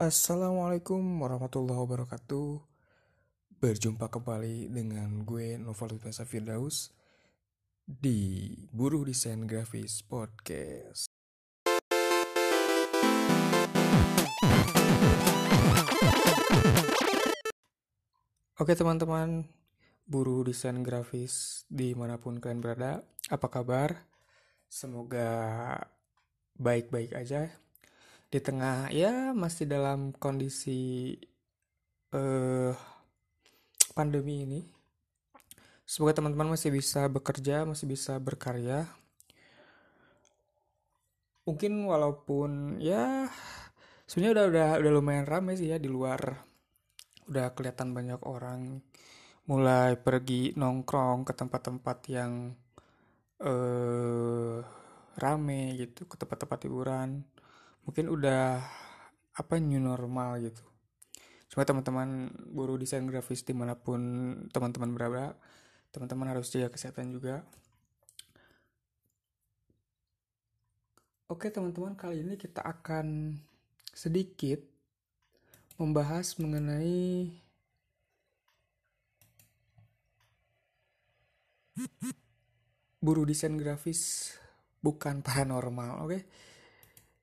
Assalamualaikum warahmatullahi wabarakatuh. Berjumpa kembali dengan gue Noval Utasa Firdaus Di Buruh Desain Grafis Podcast. Oke teman-teman Buruh Desain Grafis di mana pun kalian berada Apa kabar? Semoga baik-baik aja di tengah ya masih dalam kondisi uh, pandemi ini. Semoga teman-teman masih bisa bekerja masih bisa berkarya. Mungkin walaupun ya sebenarnya udah udah udah lumayan ramai sih ya di luar. Udah kelihatan banyak orang mulai pergi nongkrong ke tempat-tempat yang uh, rame gitu ke tempat-tempat hiburan mungkin udah apa new normal gitu cuma teman-teman buruh desain grafis di mana pun teman-teman berada teman-teman harus jaga kesehatan juga oke teman-teman kali ini kita akan sedikit membahas mengenai buruh desain grafis bukan paranormal oke okay?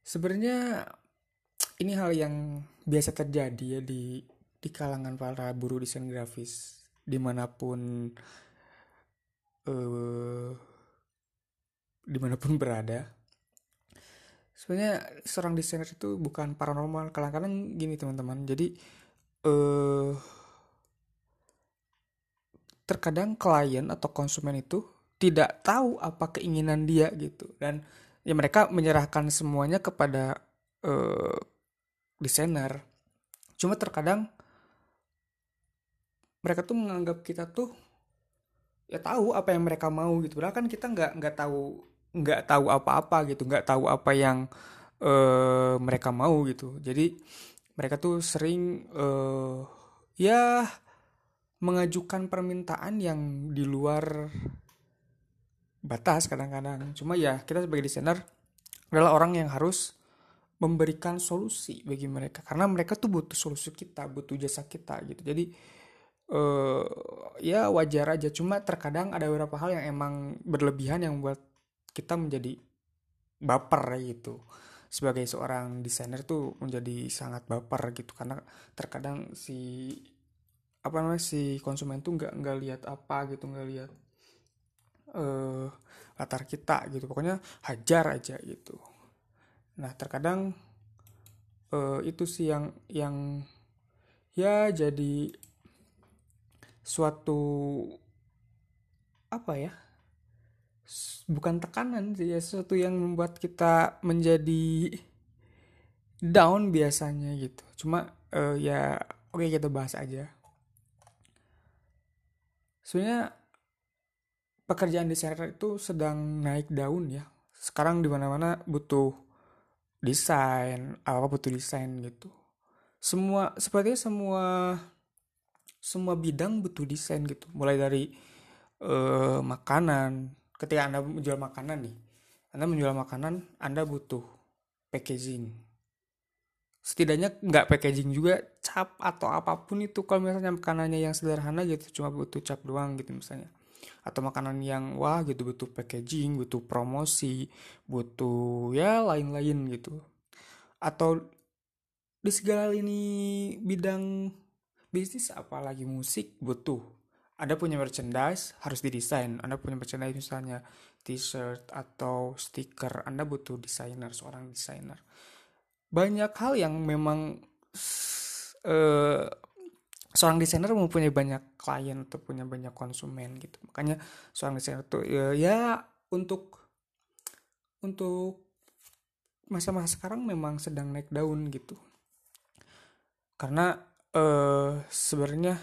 Sebenarnya ini hal yang biasa terjadi ya di di kalangan para buruh desain grafis di mana pun uh, di mana pun berada. Sebenarnya seorang desainer itu bukan paranormal. Kadang-kadang gini teman-teman. Jadi uh, terkadang klien atau konsumen itu tidak tahu apa keinginan dia gitu dan ya mereka menyerahkan semuanya kepada uh, desainer. Cuma terkadang mereka tuh menganggap kita tuh ya tahu apa yang mereka mau gitu. Padahal kan kita nggak nggak tahu nggak tahu apa-apa gitu. Nggak tahu apa yang uh, mereka mau gitu. Jadi mereka tuh sering uh, ya mengajukan permintaan yang di luar batas kadang-kadang. Cuma ya kita sebagai desainer adalah orang yang harus memberikan solusi bagi mereka. Karena mereka tuh butuh solusi kita butuh jasa kita gitu. Jadi uh, ya wajar aja. Cuma terkadang ada beberapa hal yang emang berlebihan yang buat kita menjadi baper gitu. Sebagai seorang desainer tuh menjadi sangat baper gitu. Karena terkadang si apa namanya si konsumen tuh nggak nggak lihat apa gitu nggak lihat uh, latar kita gitu. Pokoknya hajar aja gitu. Nah terkadang uh, itu sih yang yang ya jadi suatu apa ya bukan tekanan sih ya sesuatu yang membuat kita menjadi down biasanya gitu. Cuma uh, ya oke okay, kita bahas aja. Sebenarnya pekerjaan desainer itu sedang naik daun ya. Sekarang di mana-mana butuh desain, apa butuh desain gitu. Semua sepertinya semua semua bidang butuh desain gitu. Mulai dari uh, makanan, ketika Anda menjual makanan nih. Anda menjual makanan, Anda butuh packaging. Setidaknya nggak packaging juga cap atau apa pun itu kalau misalnya makanannya yang sederhana gitu cuma butuh cap doang gitu misalnya atau makanan yang wah gitu butuh packaging butuh promosi butuh ya lain-lain gitu. Atau di segala lini bidang bisnis apalagi musik butuh. Ada punya merchandise harus didesain. Anda punya merchandise misalnya t-shirt atau stiker Anda butuh desainer seorang desainer. Banyak hal yang memang uh, seorang desainer mempunyai banyak klien atau punya banyak konsumen gitu. Makanya seorang desainer tuh ya, ya untuk untuk masa-masa sekarang memang sedang naik daun gitu. Karena eh, sebenarnya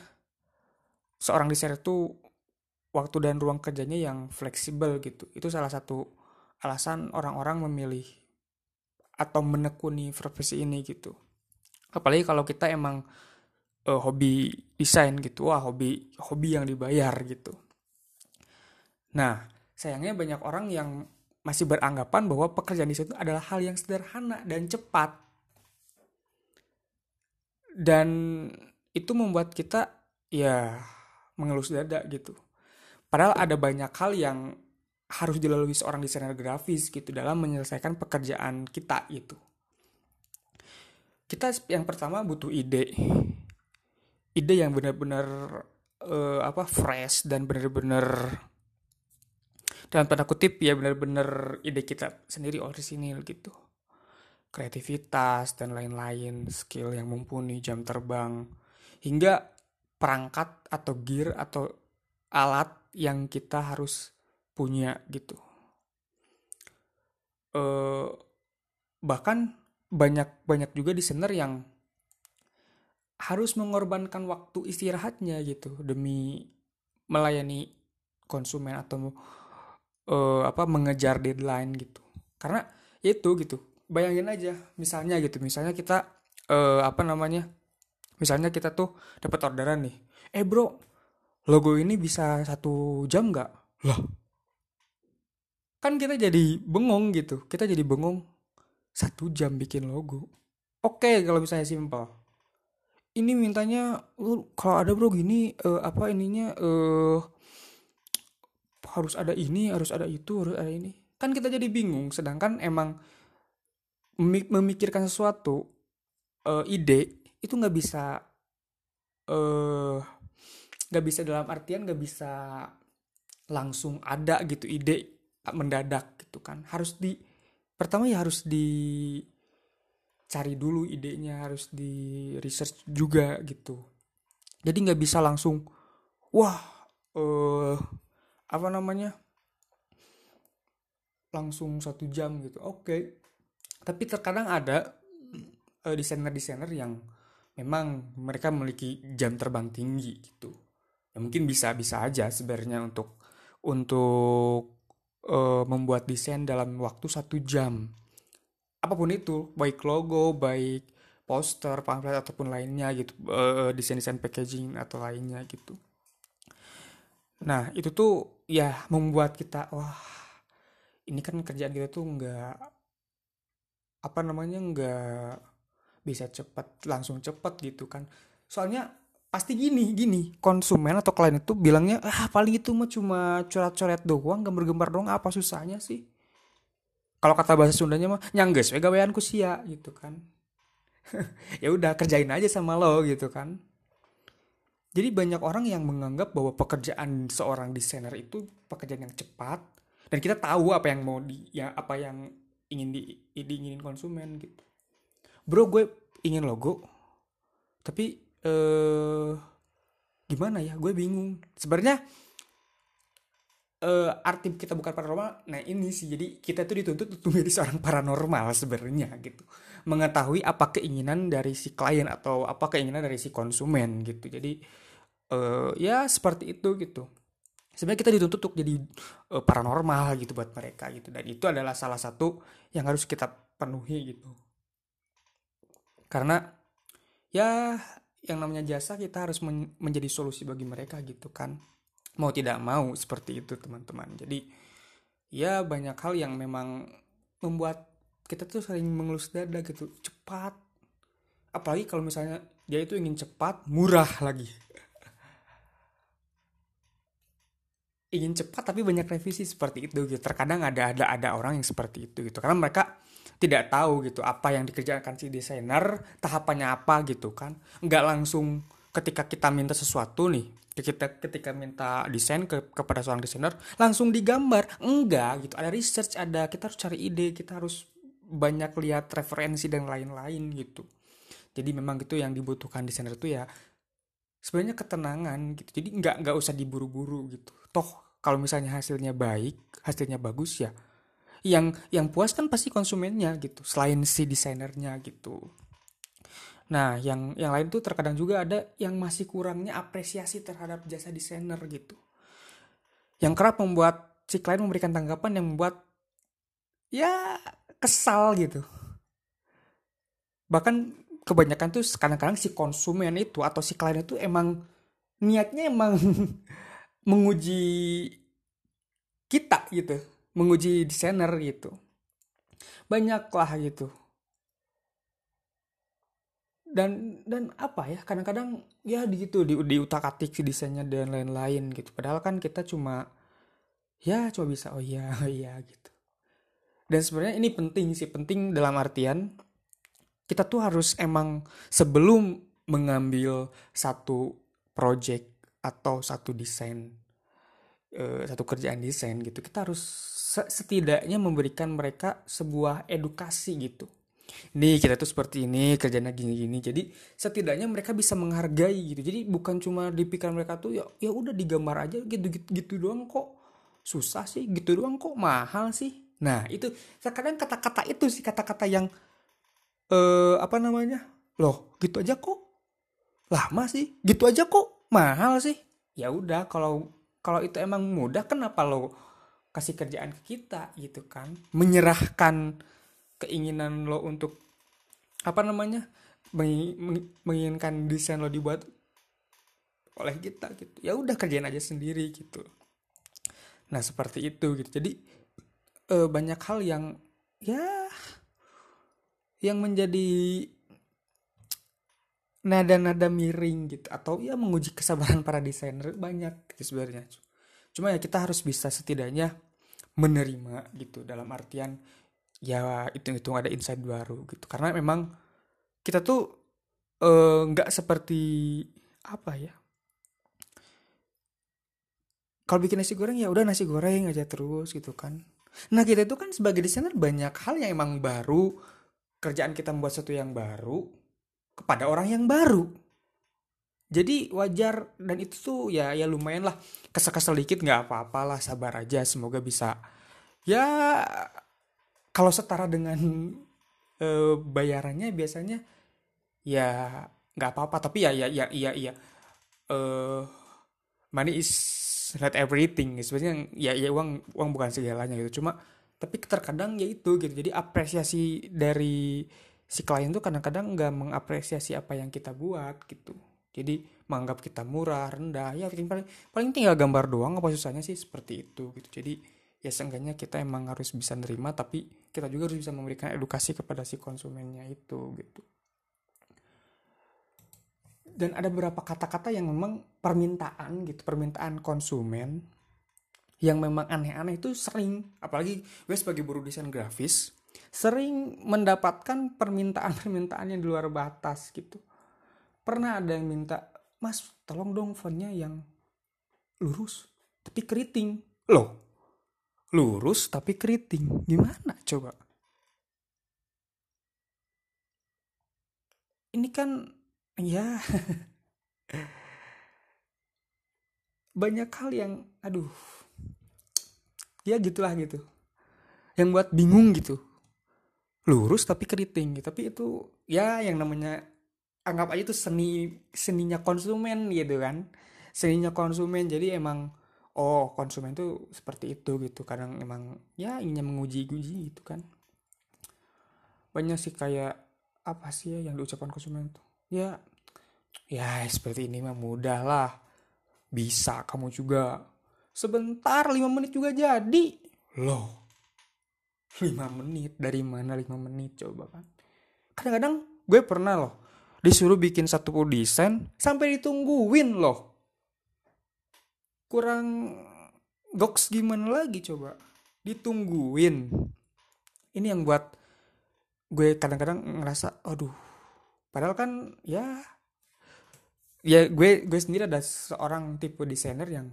seorang desainer tuh waktu dan ruang kerjanya yang fleksibel gitu. Itu salah satu alasan orang-orang memilih atau menekuni profesi ini gitu. Apalagi kalau kita emang uh, hobi desain gitu. Wah hobi hobi yang dibayar gitu. Nah sayangnya banyak orang yang masih beranggapan bahwa pekerjaan desain itu adalah hal yang sederhana dan cepat. Dan itu membuat kita ya mengelus dada gitu. Padahal ada banyak hal yang harus dilalui seorang desainer grafis gitu dalam menyelesaikan pekerjaan kita gitu. Kita yang pertama butuh ide ide yang benar-benar uh, apa fresh dan benar-benar dalam tanda kutip ya benar-benar ide kita sendiri orisinil gitu. Kreativitas dan lain-lain skill yang mumpuni jam terbang. Hingga perangkat atau gear atau alat yang kita harus punya gitu. Uh, bahkan banyak banyak juga desainer yang harus mengorbankan waktu istirahatnya gitu demi melayani konsumen atau uh, apa mengejar deadline gitu. Karena itu gitu bayangin aja misalnya gitu misalnya kita uh, apa namanya misalnya kita tuh dapat orderan nih eh bro logo ini bisa satu jam nggak? Lah. Kan kita jadi bengong gitu kita jadi bengong satu jam bikin logo. Oke kalau misalnya simpel ini mintanya lu kalau ada bro gini uh, apa ininya uh, harus ada ini harus ada itu harus ada ini. Kan kita jadi bingung sedangkan emang memikirkan sesuatu uh, ide itu nggak bisa nggak uh, bisa dalam artian nggak bisa langsung ada gitu ide mendadak gitu kan. Harus di pertama ya harus di cari dulu idenya harus di research juga gitu jadi nggak bisa langsung wah uh, apa namanya langsung satu jam gitu oke okay. tapi terkadang ada uh, desainer-desainer yang memang mereka memiliki jam terbang tinggi gitu ya mungkin bisa bisa aja sebenarnya untuk untuk uh, membuat desain dalam waktu satu jam. Apa pun itu, baik logo, baik poster, pamflet ataupun lainnya gitu, uh, desain-desain packaging atau lainnya gitu. Nah itu tuh ya membuat kita wah ini kan kerjaan kita tuh nggak apa namanya nggak bisa cepat langsung cepat gitu kan. Soalnya pasti gini gini konsumen atau klien itu bilangnya ah paling itu mah cuma coret-coret doang gambar-gambar doang apa susahnya sih kalau kata bahasa Sundanya mah nyangges we gaweanku sia gitu kan. Ya udah kerjain aja sama lo gitu kan. Jadi banyak orang yang menganggap bahwa pekerjaan seorang desainer itu pekerjaan yang cepat dan kita tahu apa yang mau di ya apa yang ingin di diinginin konsumen gitu. Bro gue ingin logo tapi eh gimana ya? Gue bingung. Sebenarnya uh, arti kita bukan paranormal nah ini sih. Jadi kita tuh dituntut untuk menjadi seorang paranormal sebenarnya gitu. Mengetahui apa keinginan dari si klien atau apa keinginan dari si konsumen gitu. Jadi uh, ya seperti itu gitu. Sebenarnya kita dituntut untuk jadi uh, paranormal gitu buat mereka gitu. Dan itu adalah salah satu yang harus kita penuhi gitu. Karena ya yang namanya jasa kita harus men menjadi solusi bagi mereka gitu kan mau tidak mau seperti itu teman-teman. Jadi ya banyak hal yang memang membuat kita tuh sering mengelus dada gitu. Cepat. Apalagi kalau misalnya dia itu ingin cepat murah lagi. Ingin cepat tapi banyak revisi seperti itu gitu. Terkadang ada ada ada orang yang seperti itu gitu. Karena mereka tidak tahu gitu apa yang dikerjakan si desainer tahapannya apa gitu kan. Nggak langsung ketika kita minta sesuatu nih kita ketika minta desain ke, kepada seorang desainer langsung digambar. Enggak gitu. Ada research ada kita harus cari ide kita harus banyak lihat referensi dan lain-lain gitu. Jadi memang gitu yang dibutuhkan desainer itu ya sebenarnya ketenangan gitu. Jadi nggak nggak usah diburu-buru gitu. Toh kalau misalnya hasilnya baik hasilnya bagus ya yang yang puas kan pasti konsumennya gitu. Selain si desainernya gitu nah yang yang lain tuh terkadang juga ada yang masih kurangnya apresiasi terhadap jasa desainer gitu. Yang kerap membuat si klien memberikan tanggapan yang membuat ya kesal gitu. Bahkan kebanyakan tuh kadang-kadang si konsumen itu atau si klien itu emang niatnya emang menguji kita gitu menguji desainer gitu. Banyak lah gitu dan dan apa ya kadang-kadang ya di situ di di utak atik desainnya dan lain-lain gitu. Padahal kan kita cuma ya coba bisa oh iya oh iya gitu. Dan sebenarnya ini penting sih penting dalam artian kita tuh harus emang sebelum mengambil satu project atau satu desain uh, satu kerjaan desain gitu kita harus setidaknya memberikan mereka sebuah edukasi gitu nih kita tuh seperti ini kerjanya gini-gini. Jadi setidaknya mereka bisa menghargai gitu. Jadi bukan cuma di pikiran mereka tuh ya ya udah digambar aja gitu gitu, gitu doang kok. Susah sih gitu doang kok. Mahal sih. Nah itu terkadang kata-kata itu sih kata-kata yang eh apa namanya? Loh gitu aja kok. Lama sih gitu aja kok. Mahal sih. Ya udah kalau kalau itu emang mudah kenapa lo kasih kerjaan ke kita gitu kan? Menyerahkan keinginan lo untuk apa namanya menginginkan desain lo dibuat oleh kita gitu. Ya udah kerjain aja sendiri gitu. Nah seperti itu gitu. Jadi e, banyak hal yang ya yang menjadi nada-nada miring gitu. Atau ya menguji kesabaran para desainer banyak gitu sebenarnya. Cuma ya kita harus bisa setidaknya menerima gitu dalam artian ya itu itu ada insight baru gitu. Karena memang kita tuh eh, nggak uh, seperti apa ya. Kalau bikin nasi goreng ya udah nasi goreng aja terus gitu kan. Nah kita itu kan sebagai desainer banyak hal yang emang baru kerjaan kita membuat sesuatu yang baru kepada orang yang baru. Jadi wajar dan itu tuh ya ya lumayan lah. Kesel-kesel dikit nggak apa-apa lah sabar aja semoga bisa. Ya kalau setara dengan e, bayarannya biasanya ya nggak apa-apa. Tapi ya ya ya iya iya e, money is not everything. Sebenarnya ya ya uang uang bukan segalanya gitu. Cuma tapi terkadang ya itu gitu. Jadi apresiasi dari si klien tuh kadang-kadang nggak mengapresiasi apa yang kita buat gitu. Jadi menganggap kita murah rendah. Ya paling paling tinggal gambar doang apa susahnya sih? Seperti itu gitu. Jadi ya seenggaknya kita emang harus bisa nerima tapi kita juga harus bisa memberikan edukasi kepada si konsumennya itu gitu. Dan ada beberapa kata-kata yang memang permintaan gitu permintaan konsumen yang memang aneh-aneh itu sering apalagi gue sebagai buruh desain grafis sering mendapatkan permintaan-permintaan yang di luar batas gitu. Pernah ada yang minta mas tolong dong fontnya yang lurus tapi keriting. Loh lurus tapi keriting. Gimana coba? Ini kan ya. Banyak hal yang aduh. Ya gitulah gitu. Yang buat bingung gitu. Lurus tapi keriting gitu. Tapi itu ya yang namanya anggap aja itu seni seninya konsumen gitu kan. Seninya konsumen. Jadi emang oh konsumen tuh seperti itu gitu. Kadang emang ya inginnya menguji-uji gitu kan. Banyak sih kayak apa sih ya yang diucapkan konsumen tuh? Ya ya seperti ini mah mudah lah. Bisa kamu juga. Sebentar lima menit juga jadi. Loh lima menit? Dari mana lima menit coba kan? Kadang-kadang gue pernah loh disuruh bikin satu desain sampai ditungguin loh kurang goks gimana lagi coba? Ditungguin. Ini yang buat gue kadang-kadang ngerasa aduh padahal kan ya ya gue gue sendiri ada seorang tipe desainer yang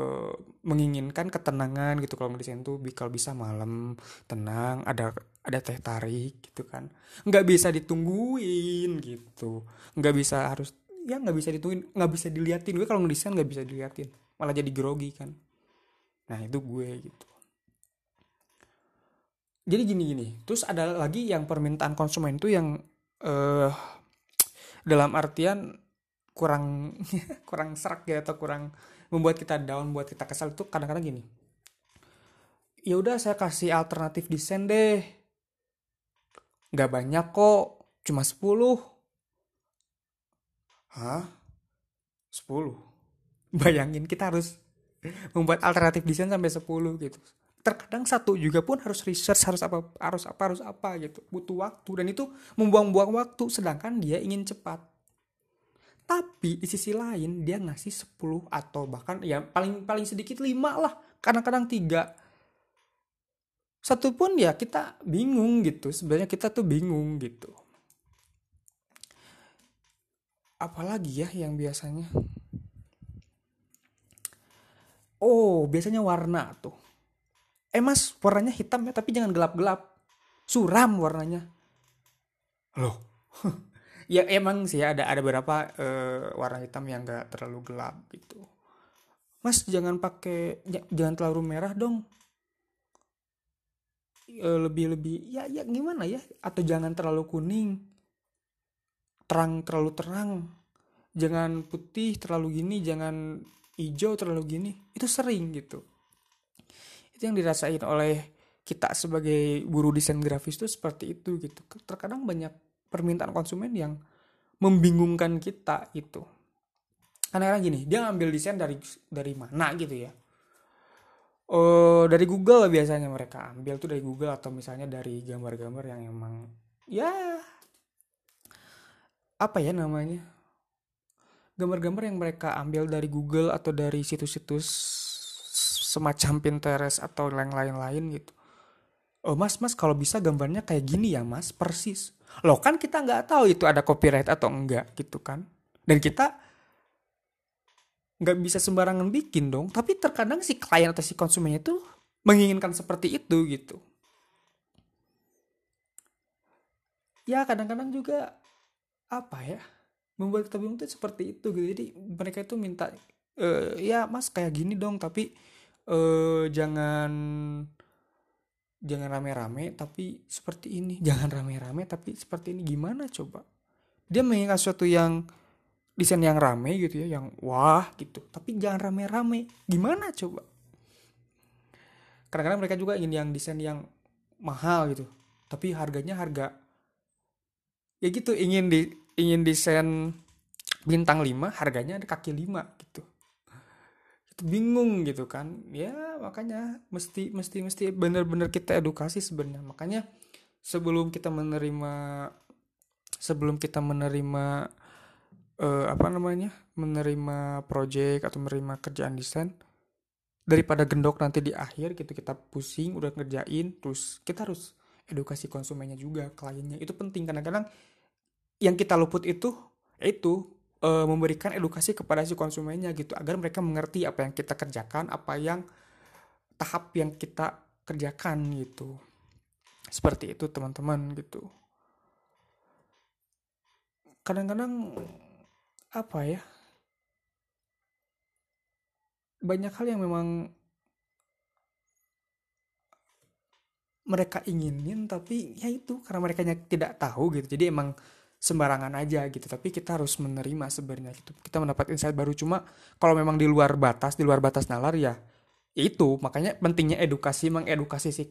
uh, menginginkan ketenangan gitu. Kalau ngedesain tuh kalau bisa malam tenang ada ada teh tarik gitu kan. Nggak bisa ditungguin gitu. Nggak bisa harus ya nggak bisa ditungguin nggak bisa diliatin. Gue kalau ngedesain nggak bisa diliatin malah jadi grogi kan. Nah itu gue gitu. Jadi gini gini. Terus ada lagi yang permintaan konsumen itu yang uh, dalam artian kurang kurang serak ya atau kurang membuat kita down buat kita kesal itu kadang-kadang gini. Ya udah saya kasih alternatif desain deh. Nggak banyak kok cuma 10 hah? 10 bayangin kita harus membuat alternatif desain sampai 10 gitu. Terkadang satu juga pun harus research harus apa harus apa harus apa gitu. Butuh waktu dan itu membuang-buang waktu sedangkan dia ingin cepat. Tapi di sisi lain dia ngasih 10 atau bahkan ya paling paling sedikit 5 lah. Kadang-kadang tiga. Satu pun ya kita bingung gitu. Sebenarnya kita tuh bingung gitu. Apalagi ya yang biasanya oh biasanya warna tuh. Eh mas warnanya hitam ya tapi jangan gelap-gelap. Suram warnanya. Loh ya emang sih ada ada beberapa uh, warna hitam yang gak terlalu gelap gitu. Mas jangan pakai jangan terlalu merah dong. Uh, lebih lebih ya ya gimana ya? Atau jangan terlalu kuning. Terang terlalu terang. Jangan putih terlalu gini jangan hijau terlalu gini itu sering gitu. Itu yang dirasain oleh kita sebagai buruh desain grafis itu seperti itu gitu. Terkadang banyak permintaan konsumen yang membingungkan kita itu karena gini dia ngambil desain dari dari mana gitu ya? Oh dari Google biasanya mereka ambil tuh dari Google atau misalnya dari gambar-gambar yang emang ya apa ya namanya gambar-gambar yang mereka ambil dari Google atau dari situs-situs semacam Pinterest atau lain-lain gitu. Oh mas, mas kalau bisa gambarnya kayak gini ya mas, persis. Loh kan kita nggak tahu itu ada copyright atau enggak gitu kan. Dan kita nggak bisa sembarangan bikin dong. Tapi terkadang si klien atau si konsumennya itu menginginkan seperti itu gitu. Ya kadang-kadang juga apa ya membuat kita bingung tuh seperti itu gitu. Jadi mereka itu minta e, ya mas kayak gini dong tapi uh, jangan jangan rame-rame tapi seperti ini jangan rame-rame tapi seperti ini gimana coba dia mengingat sesuatu yang desain yang rame gitu ya yang wah gitu tapi jangan rame-rame gimana coba kadang-kadang mereka juga ingin yang desain yang mahal gitu tapi harganya harga ya gitu ingin di ingin desain bintang 5 harganya ada kaki 5 gitu. Bingung gitu kan. Ya makanya mesti mesti mesti benar-benar kita edukasi sebenarnya. Makanya sebelum kita menerima sebelum kita menerima uh, apa namanya menerima project atau menerima kerjaan desain daripada gendok nanti di akhir gitu kita pusing udah ngerjain terus kita harus edukasi konsumennya juga kliennya. Itu penting. Kadang-kadang yang kita luput itu itu uh, memberikan edukasi kepada si konsumennya gitu agar mereka mengerti apa yang kita kerjakan apa yang tahap yang kita kerjakan gitu. Seperti itu teman-teman gitu. Kadang-kadang apa ya banyak hal yang memang mereka inginin tapi ya itu karena mereka tidak tahu gitu. Jadi emang sembarangan aja gitu tapi kita harus menerima sebenarnya gitu kita mendapat insight baru cuma kalau memang di luar batas di luar batas nalar ya, ya itu makanya pentingnya edukasi mengedukasi si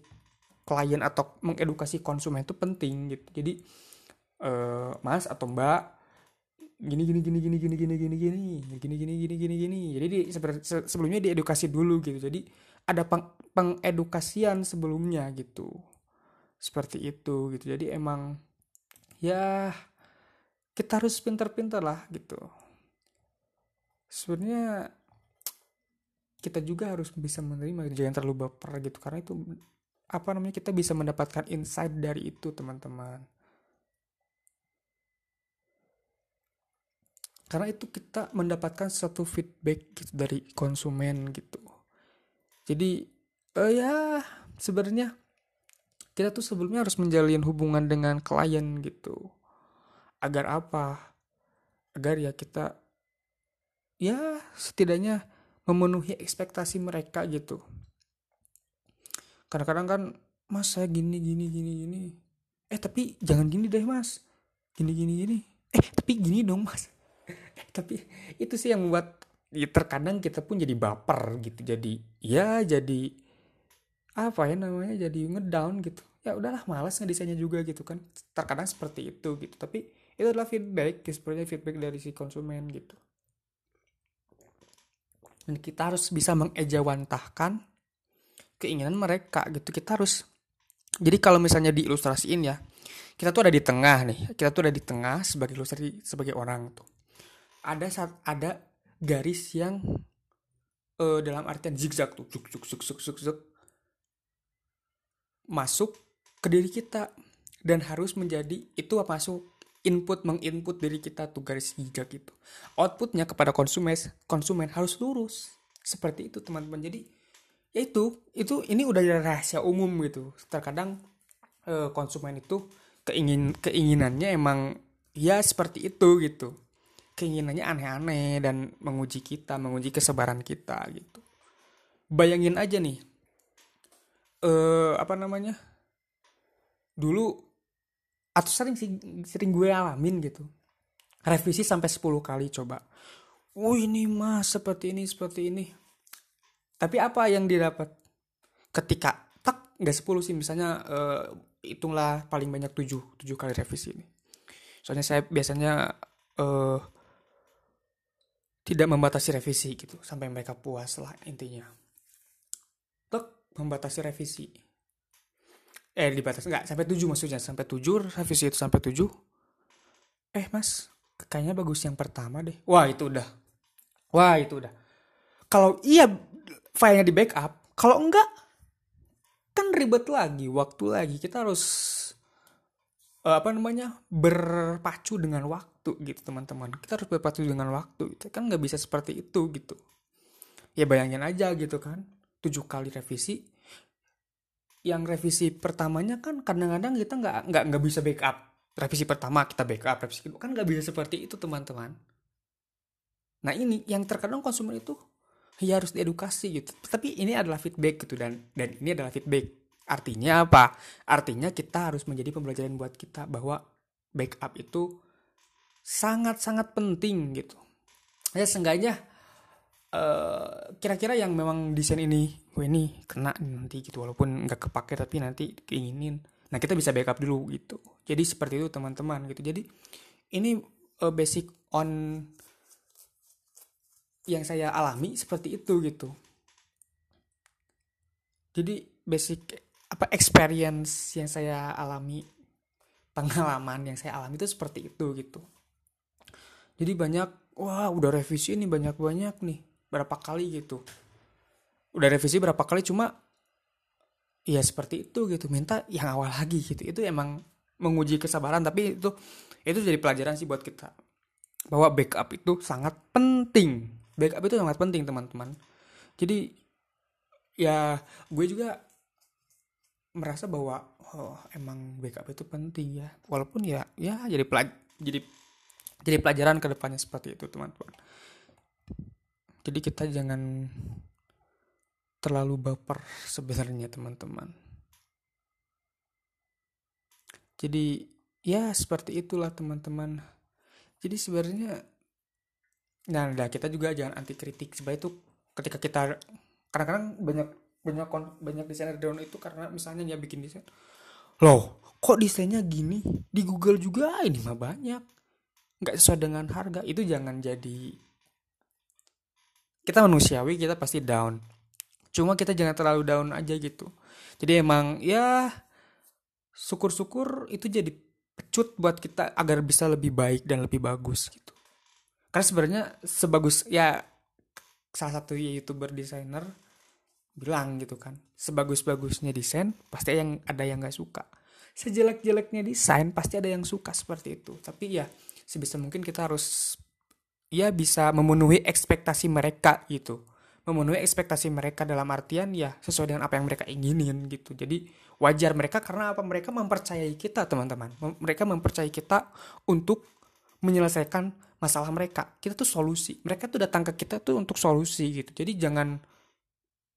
klien atau mengedukasi konsumen itu penting gitu jadi uh, mas atau mbak gini gini gini gini gini gini gini gini gini gini gini gini gini jadi di, sebelumnya diedukasi dulu gitu jadi ada peng, pengedukasian sebelumnya gitu seperti itu gitu jadi emang ya kita harus pintar-pintar lah gitu. Sebenarnya kita juga harus bisa menerima jangan terlalu baper gitu. Karena itu apa namanya kita bisa mendapatkan insight dari itu teman-teman. Karena itu kita mendapatkan satu feedback gitu dari konsumen gitu. Jadi uh, ya sebenarnya kita tuh sebelumnya harus menjalin hubungan dengan klien gitu agar apa? Agar ya kita ya setidaknya memenuhi ekspektasi mereka gitu. Kadang-kadang kan mas saya gini gini gini gini. Eh tapi jangan gini deh mas. Gini gini gini. Eh tapi gini dong mas. Eh tapi itu sih yang membuat ya, terkadang kita pun jadi baper gitu. Jadi ya jadi apa ya namanya jadi ngedown gitu. Ya udahlah malas ngedesainnya juga gitu kan. Terkadang seperti itu gitu. Tapi itu adalah feedback sebenarnya feedback dari si konsumen gitu. Dan kita harus bisa mengejawantahkan keinginan mereka gitu. Kita harus jadi kalau misalnya diilustrasiin ya kita tuh ada di tengah nih. Kita tuh ada di tengah sebagai ilustrasi sebagai orang tuh. Ada saat ada garis yang uh, dalam artian zigzag tuh zuk zuk zuk zuk zuk zuk masuk ke diri kita. Dan harus menjadi itu apa masuk input menginput diri kita tuh garis zigzag itu outputnya kepada konsumen konsumen harus lurus. Seperti itu teman-teman. Jadi ya itu itu ini udah rahasia umum gitu. Terkadang uh, konsumen itu keingin keinginannya emang ya seperti itu gitu. Keinginannya aneh-aneh dan menguji kita menguji kesabaran kita gitu. Bayangin aja nih eh apa namanya? Dulu atau sering sering gue alamin gitu. Revisi sampai 10 kali coba. Oh ini mas seperti ini seperti ini. Tapi apa yang didapat? Ketika tak nggak 10 sih. Misalnya uh, hitunglah paling banyak 7 7 kali revisi ini. Soalnya saya biasanya uh, tidak membatasi revisi gitu. Sampai mereka puas lah intinya. Tek membatasi revisi eh dibatasi nggak sampai tujuh maksudnya sampai tujuh revisi itu sampai tujuh. Eh mas kayaknya bagus yang pertama deh. Wah itu udah. Wah itu udah. Kalau iya filenya di backup kalau enggak kan ribet lagi waktu lagi. Kita harus uh, apa namanya berpacu dengan waktu gitu teman-teman. Kita harus berpacu dengan waktu gitu. Kan nggak bisa seperti itu gitu. Ya bayangin aja gitu kan. Tujuh kali revisi yang revisi pertamanya kan kadang-kadang kita nggak nggak nggak bisa backup revisi pertama kita backup revisi kedua kan nggak bisa seperti itu teman-teman nah ini yang terkadang konsumen itu ya harus diedukasi gitu tapi ini adalah feedback gitu dan dan ini adalah feedback Artinya apa? Artinya kita harus menjadi pembelajaran buat kita bahwa backup itu sangat-sangat penting gitu. Ya seenggaknya uh, kira-kira yang memang desain ini, oh ini kena nanti gitu walaupun nggak kepake tapi nanti keinginin. Nah kita bisa backup dulu gitu. Jadi seperti itu teman-teman gitu. Jadi ini uh, basic on yang saya alami seperti itu gitu. Jadi basic apa experience yang saya alami pengalaman yang saya alami itu seperti itu gitu jadi banyak wah udah revisi ini banyak banyak nih berapa kali gitu. Udah revisi berapa kali cuma ya seperti itu gitu. Minta yang awal lagi gitu. Itu emang menguji kesabaran tapi itu itu jadi pelajaran sih buat kita. Bahwa backup itu sangat penting. Backup itu sangat penting teman-teman. Jadi ya gue juga merasa bahwa oh emang backup itu penting ya. Walaupun ya ya jadi pelaj jadi jadi pelajaran ke depannya seperti itu teman-teman jadi kita jangan terlalu baper sebenarnya teman-teman. Jadi ya seperti itulah teman-teman. Jadi sebenarnya nah kita juga jangan anti kritik. Sebab itu ketika kita kadang-kadang banyak banyak banyak desainer daun itu karena misalnya dia bikin desain loh kok desainnya gini? Di Google juga ini mah banyak. Nggak sesuai dengan harga. Itu jangan jadi kita manusiawi kita pasti down. Cuma kita jangan terlalu down aja gitu. Jadi emang ya syukur-syukur itu jadi pecut buat kita agar bisa lebih baik dan lebih bagus gitu. Karena sebenarnya sebagus ya salah satu youtuber desainer bilang gitu kan sebagus-bagusnya desain pasti yang ada yang nggak suka. Sejelek-jeleknya desain pasti ada yang suka seperti itu. Tapi ya sebisa mungkin kita harus ya bisa memenuhi ekspektasi mereka gitu. Memenuhi ekspektasi mereka dalam artian ya sesuai dengan apa yang mereka inginin gitu. Jadi wajar mereka karena apa? Mereka mempercayai kita teman-teman. Mereka mempercayai kita untuk menyelesaikan masalah mereka. Kita tuh solusi. Mereka tuh datang ke kita tuh untuk solusi gitu. Jadi jangan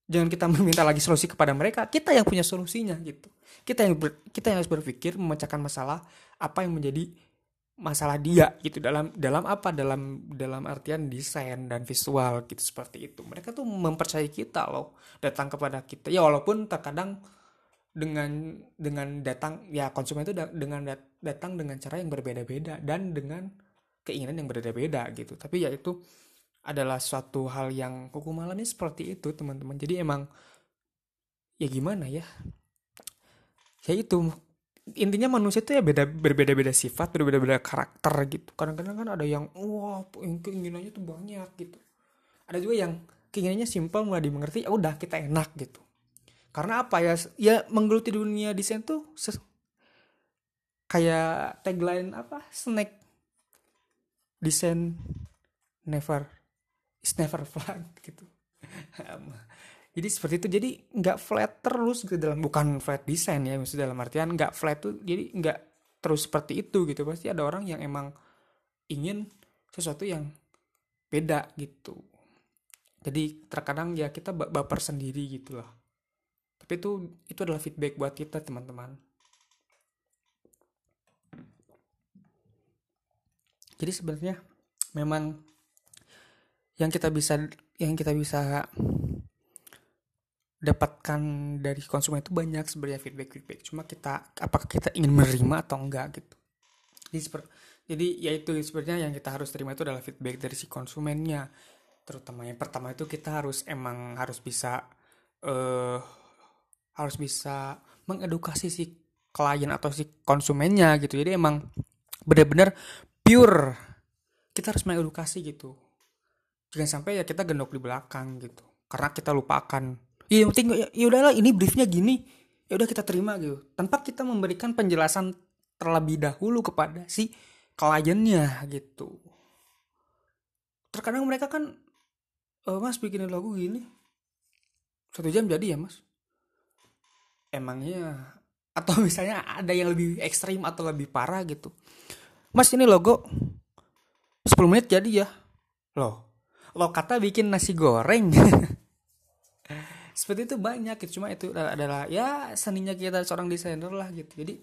jangan kita meminta lagi solusi kepada mereka. Kita yang punya solusinya gitu. Kita yang ber, kita yang harus berpikir memecahkan masalah apa yang menjadi masalah dia gitu. Dalam dalam apa? Dalam dalam artian desain dan visual gitu seperti itu. Mereka tuh mempercayai kita loh datang kepada kita. Ya walaupun terkadang dengan dengan datang ya konsumen itu dengan datang dengan cara yang berbeda-beda dan dengan keinginan yang berbeda-beda gitu. Tapi ya itu adalah suatu hal yang hukum alamnya seperti itu teman-teman. Jadi emang ya gimana ya? Ya itu intinya manusia itu ya beda berbeda-beda sifat berbeda-beda karakter gitu. Kadang-kadang kan ada yang wah keinginannya tuh banyak gitu. Ada juga yang keinginannya simpel mulai dimengerti ya udah kita enak gitu. Karena apa ya ya menggeluti dunia desain tuh kayak tagline apa snack desain never is never flat gitu jadi seperti itu. Jadi nggak flat terus gitu dalam bukan flat desain ya maksudnya dalam artian nggak flat tuh jadi nggak terus seperti itu gitu. Pasti ada orang yang emang ingin sesuatu yang beda gitu. Jadi terkadang ya kita baper sendiri gitu lah. Tapi itu itu adalah feedback buat kita teman-teman. Jadi sebenarnya memang yang kita bisa yang kita bisa dapatkan dari konsumen itu banyak sebenarnya feedback feedback. Cuma kita apakah kita ingin menerima atau enggak gitu. Jadi seperti jadi ya itu sebenarnya yang kita harus terima itu adalah feedback dari si konsumennya. Terutama yang pertama itu kita harus emang harus bisa uh, harus bisa mengedukasi si klien atau si konsumennya gitu. Jadi emang benar-benar pure. Kita harus mengedukasi gitu. Jangan sampai ya kita gendok di belakang gitu. Karena kita lupakan ya yang penting ya, ya udahlah ini briefnya gini. Ya udah kita terima gitu. Tanpa kita memberikan penjelasan terlebih dahulu kepada si kliennya gitu. Terkadang mereka kan e, mas bikinin lagu gini. Satu jam jadi ya mas? Emangnya? Atau misalnya ada yang lebih ekstrim atau lebih parah gitu. Mas ini logo 10 menit jadi ya. Loh lo kata bikin nasi goreng seperti itu banyak gitu. Cuma itu adalah ya seninya kita seorang desainer lah gitu. Jadi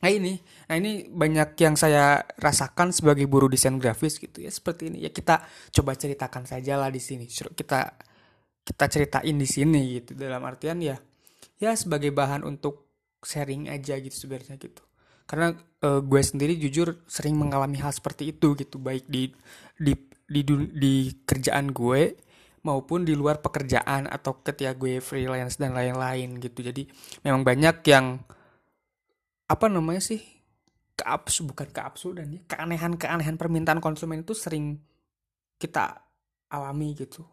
nah ini nah ini banyak yang saya rasakan sebagai buruh desain grafis gitu ya. Seperti ini. Ya kita coba ceritakan saja lah di sini. Kita kita ceritain di sini gitu. Dalam artian ya ya sebagai bahan untuk sharing aja gitu sebenarnya gitu. Karena uh, gue sendiri jujur sering mengalami hal seperti itu gitu. Baik di di di, di, di kerjaan gue maupun di luar pekerjaan atau ketika gue freelance dan lain-lain gitu. Jadi memang banyak yang apa namanya sih keabsu bukan keabsu dan ya keanehan-keanehan permintaan konsumen itu sering kita alami gitu.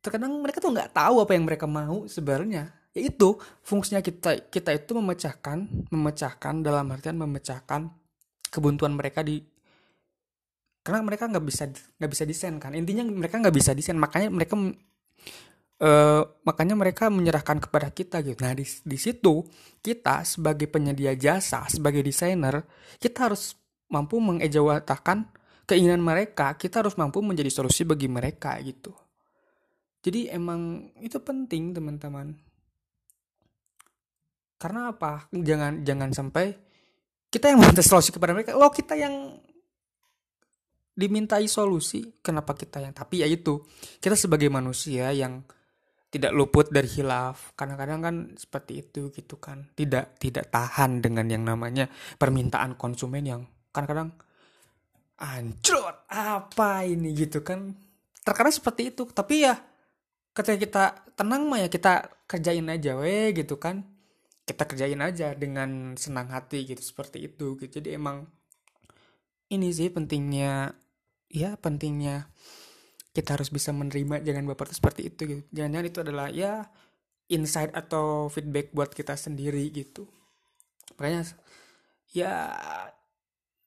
Terkadang mereka tuh nggak tahu apa yang mereka mau sebenarnya. Itu fungsinya kita kita itu memecahkan memecahkan dalam artian memecahkan kebuntuan mereka di karena mereka nggak bisa nggak bisa desain kan. Intinya mereka nggak bisa desain makanya mereka uh, makanya mereka menyerahkan kepada kita gitu. Nah di, di situ kita sebagai penyedia jasa sebagai desainer kita harus mampu mengejawatakan keinginan mereka. Kita harus mampu menjadi solusi bagi mereka gitu. Jadi emang itu penting teman-teman. Karena apa? Jangan jangan sampai kita yang meminta solusi kepada mereka. Lo kita yang dimintai solusi kenapa kita yang tapi ya itu kita sebagai manusia yang tidak luput dari hilaf kadang-kadang kan seperti itu gitu kan tidak tidak tahan dengan yang namanya permintaan konsumen yang kadang-kadang anjrot apa ini? gitu kan. Terkadang seperti itu tapi ya ketika kita tenang mah ya kita kerjain aja weh gitu kan. Kita kerjain aja dengan senang hati gitu seperti itu gitu. Jadi emang ini sih pentingnya ya pentingnya kita harus bisa menerima jangan baper seperti itu gitu. Jangan-jangan itu adalah ya insight atau feedback buat kita sendiri gitu. Makanya ya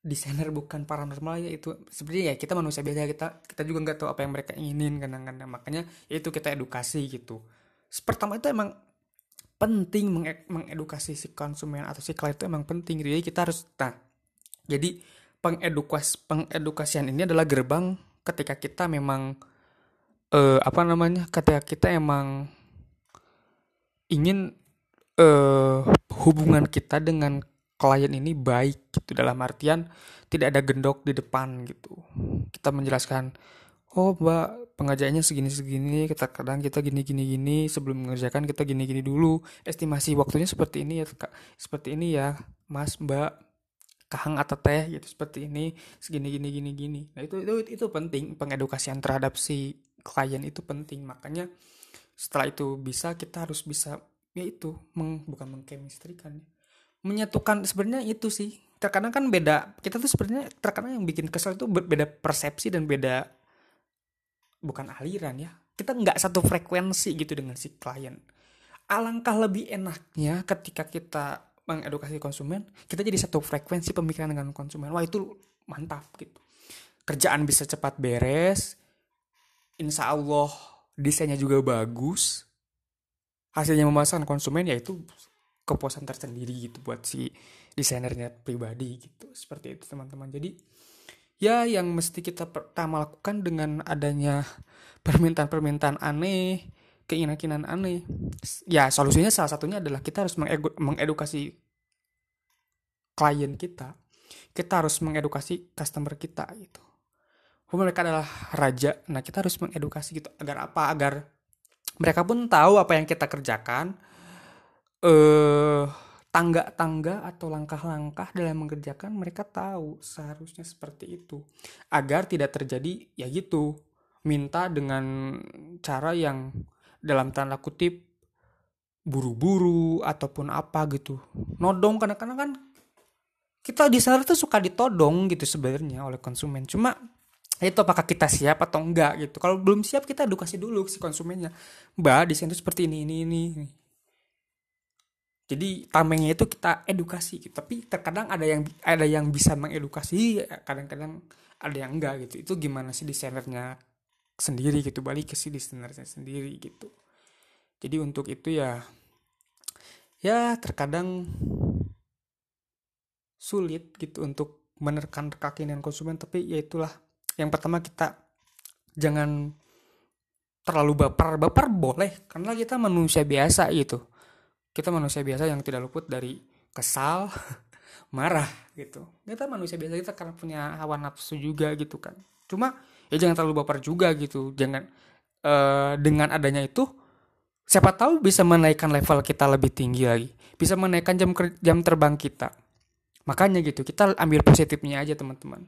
desainer bukan paranormal ya itu sebenarnya ya kita manusia biasa kita kita juga nggak tahu apa yang mereka inginin kadang-kadang. Makanya ya itu kita edukasi gitu. Pertama itu emang penting mengedukasi si konsumen atau si klien itu emang penting gitu. Jadi kita harus nah jadi pengedukas pengedukasian ini adalah gerbang ketika kita memang uh, apa namanya ketika kita emang ingin uh, hubungan kita dengan klien ini baik gitu dalam artian tidak ada gendok di depan gitu. Kita menjelaskan oh mbak pengajaannya segini segini kita kadang kita gini gini gini sebelum mengerjakan kita gini gini dulu. Estimasi waktunya seperti ini ya seperti ini ya mas mbak kahang atau teh gitu seperti ini segini gini gini gini. Nah itu itu itu penting pengedukasian terhadap si klien itu penting. Makanya setelah itu bisa kita harus bisa ya itu meng, bukan mengkemistrikan ya. menyatukan sebenarnya itu sih. Terkadang kan beda kita tuh sebenarnya terkadang yang bikin kesel itu beda persepsi dan beda bukan aliran ya. Kita nggak satu frekuensi gitu dengan si klien. Alangkah lebih enaknya ketika kita mengedukasi konsumen kita jadi satu frekuensi pemikiran dengan konsumen. Wah itu mantap gitu. Kerjaan bisa cepat beres insya Allah desainnya juga bagus. Hasilnya memuaskan konsumen yaitu kepuasan tersendiri gitu buat si desainernya pribadi gitu. Seperti itu teman-teman. Jadi ya yang mesti kita pertama lakukan dengan adanya permintaan-permintaan aneh keinginan-keinginan aneh. Ya solusinya salah satunya adalah kita harus mengedukasi klien kita. Kita harus mengedukasi customer kita gitu. Mereka adalah raja. Nah kita harus mengedukasi gitu agar apa? Agar mereka pun tahu apa yang kita kerjakan. Eh tangga-tangga atau langkah-langkah dalam mengerjakan mereka tahu seharusnya seperti itu. Agar tidak terjadi ya gitu. Minta dengan cara yang dalam tanda kutip buru-buru ataupun apa gitu. Nodong kadang-kadang kan kita di sana tuh suka ditodong gitu sebenarnya oleh konsumen. Cuma itu apakah kita siap atau enggak gitu. Kalau belum siap kita edukasi dulu si konsumennya. Mbak di sini seperti ini ini ini. Jadi tamengnya itu kita edukasi gitu. tapi terkadang ada yang ada yang bisa mengedukasi kadang-kadang ada yang enggak gitu. Itu gimana sih desainernya sendiri gitu balik ke si desainernya sendiri gitu. Jadi untuk itu ya ya terkadang sulit gitu untuk menerkan keyakinan konsumen. Tapi ya itulah yang pertama kita jangan terlalu baper. Baper boleh karena kita manusia biasa gitu. Kita manusia biasa yang tidak luput dari kesal marah gitu. Kita manusia biasa kita karena punya hawa nafsu juga gitu kan. Cuma ya jangan terlalu baper juga gitu. Jangan uh, dengan adanya itu siapa tahu bisa menaikkan level kita lebih tinggi lagi. Bisa menaikkan jam jam terbang kita. Makanya gitu kita ambil positifnya aja teman-teman.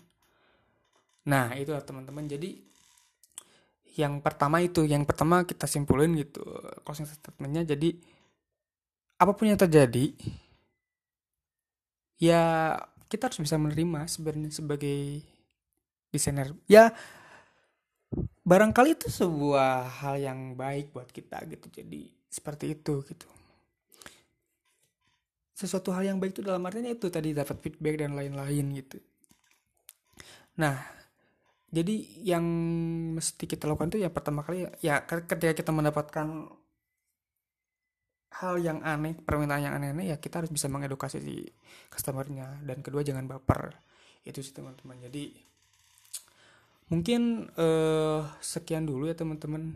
Nah itu teman-teman. Jadi yang pertama itu yang pertama kita simpulin gitu closing statementnya. Jadi apa pun yang terjadi ya kita harus bisa menerima sebenarnya sebagai desainer. Ya barangkali itu sebuah hal yang baik buat kita gitu. Jadi seperti itu gitu. Sesuatu hal yang baik itu dalam artinya itu tadi dapat feedback dan lain-lain gitu. Nah jadi yang mesti kita lakukan itu ya pertama kali ya ketika kita mendapatkan hal yang aneh permintaan yang aneh-aneh ya kita harus bisa mengedukasi si customernya. Dan kedua jangan baper. Itu sih teman-teman. Jadi mungkin uh, sekian dulu ya teman-teman.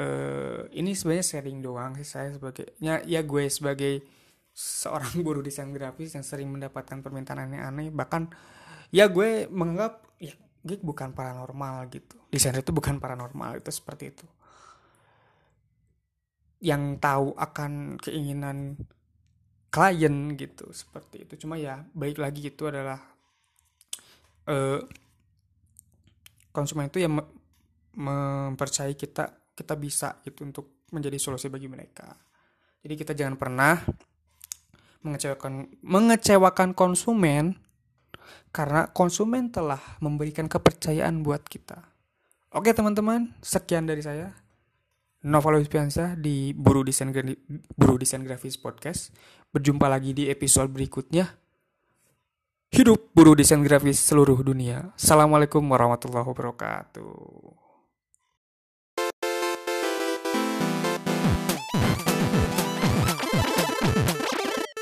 Uh, ini sebenarnya sharing doang sih saya sebagai ya, ya gue sebagai seorang buruh desain grafis yang sering mendapatkan permintaan aneh-aneh. Bahkan ya gue menganggap ya gue bukan paranormal gitu. Desain itu bukan paranormal itu seperti itu. Yang tahu akan keinginan klien gitu seperti itu. Cuma ya baik lagi itu adalah uh, konsumen itu yang mempercayai kita kita bisa gitu untuk menjadi solusi bagi mereka jadi kita jangan pernah mengecewakan mengecewakan konsumen karena konsumen telah memberikan kepercayaan buat kita oke teman-teman sekian dari saya Nova Piansa di Buru Desain Buru Desain Grafis Podcast. Berjumpa lagi di episode berikutnya. Hidup buru desain grafis seluruh dunia. Assalamualaikum warahmatullahi wabarakatuh.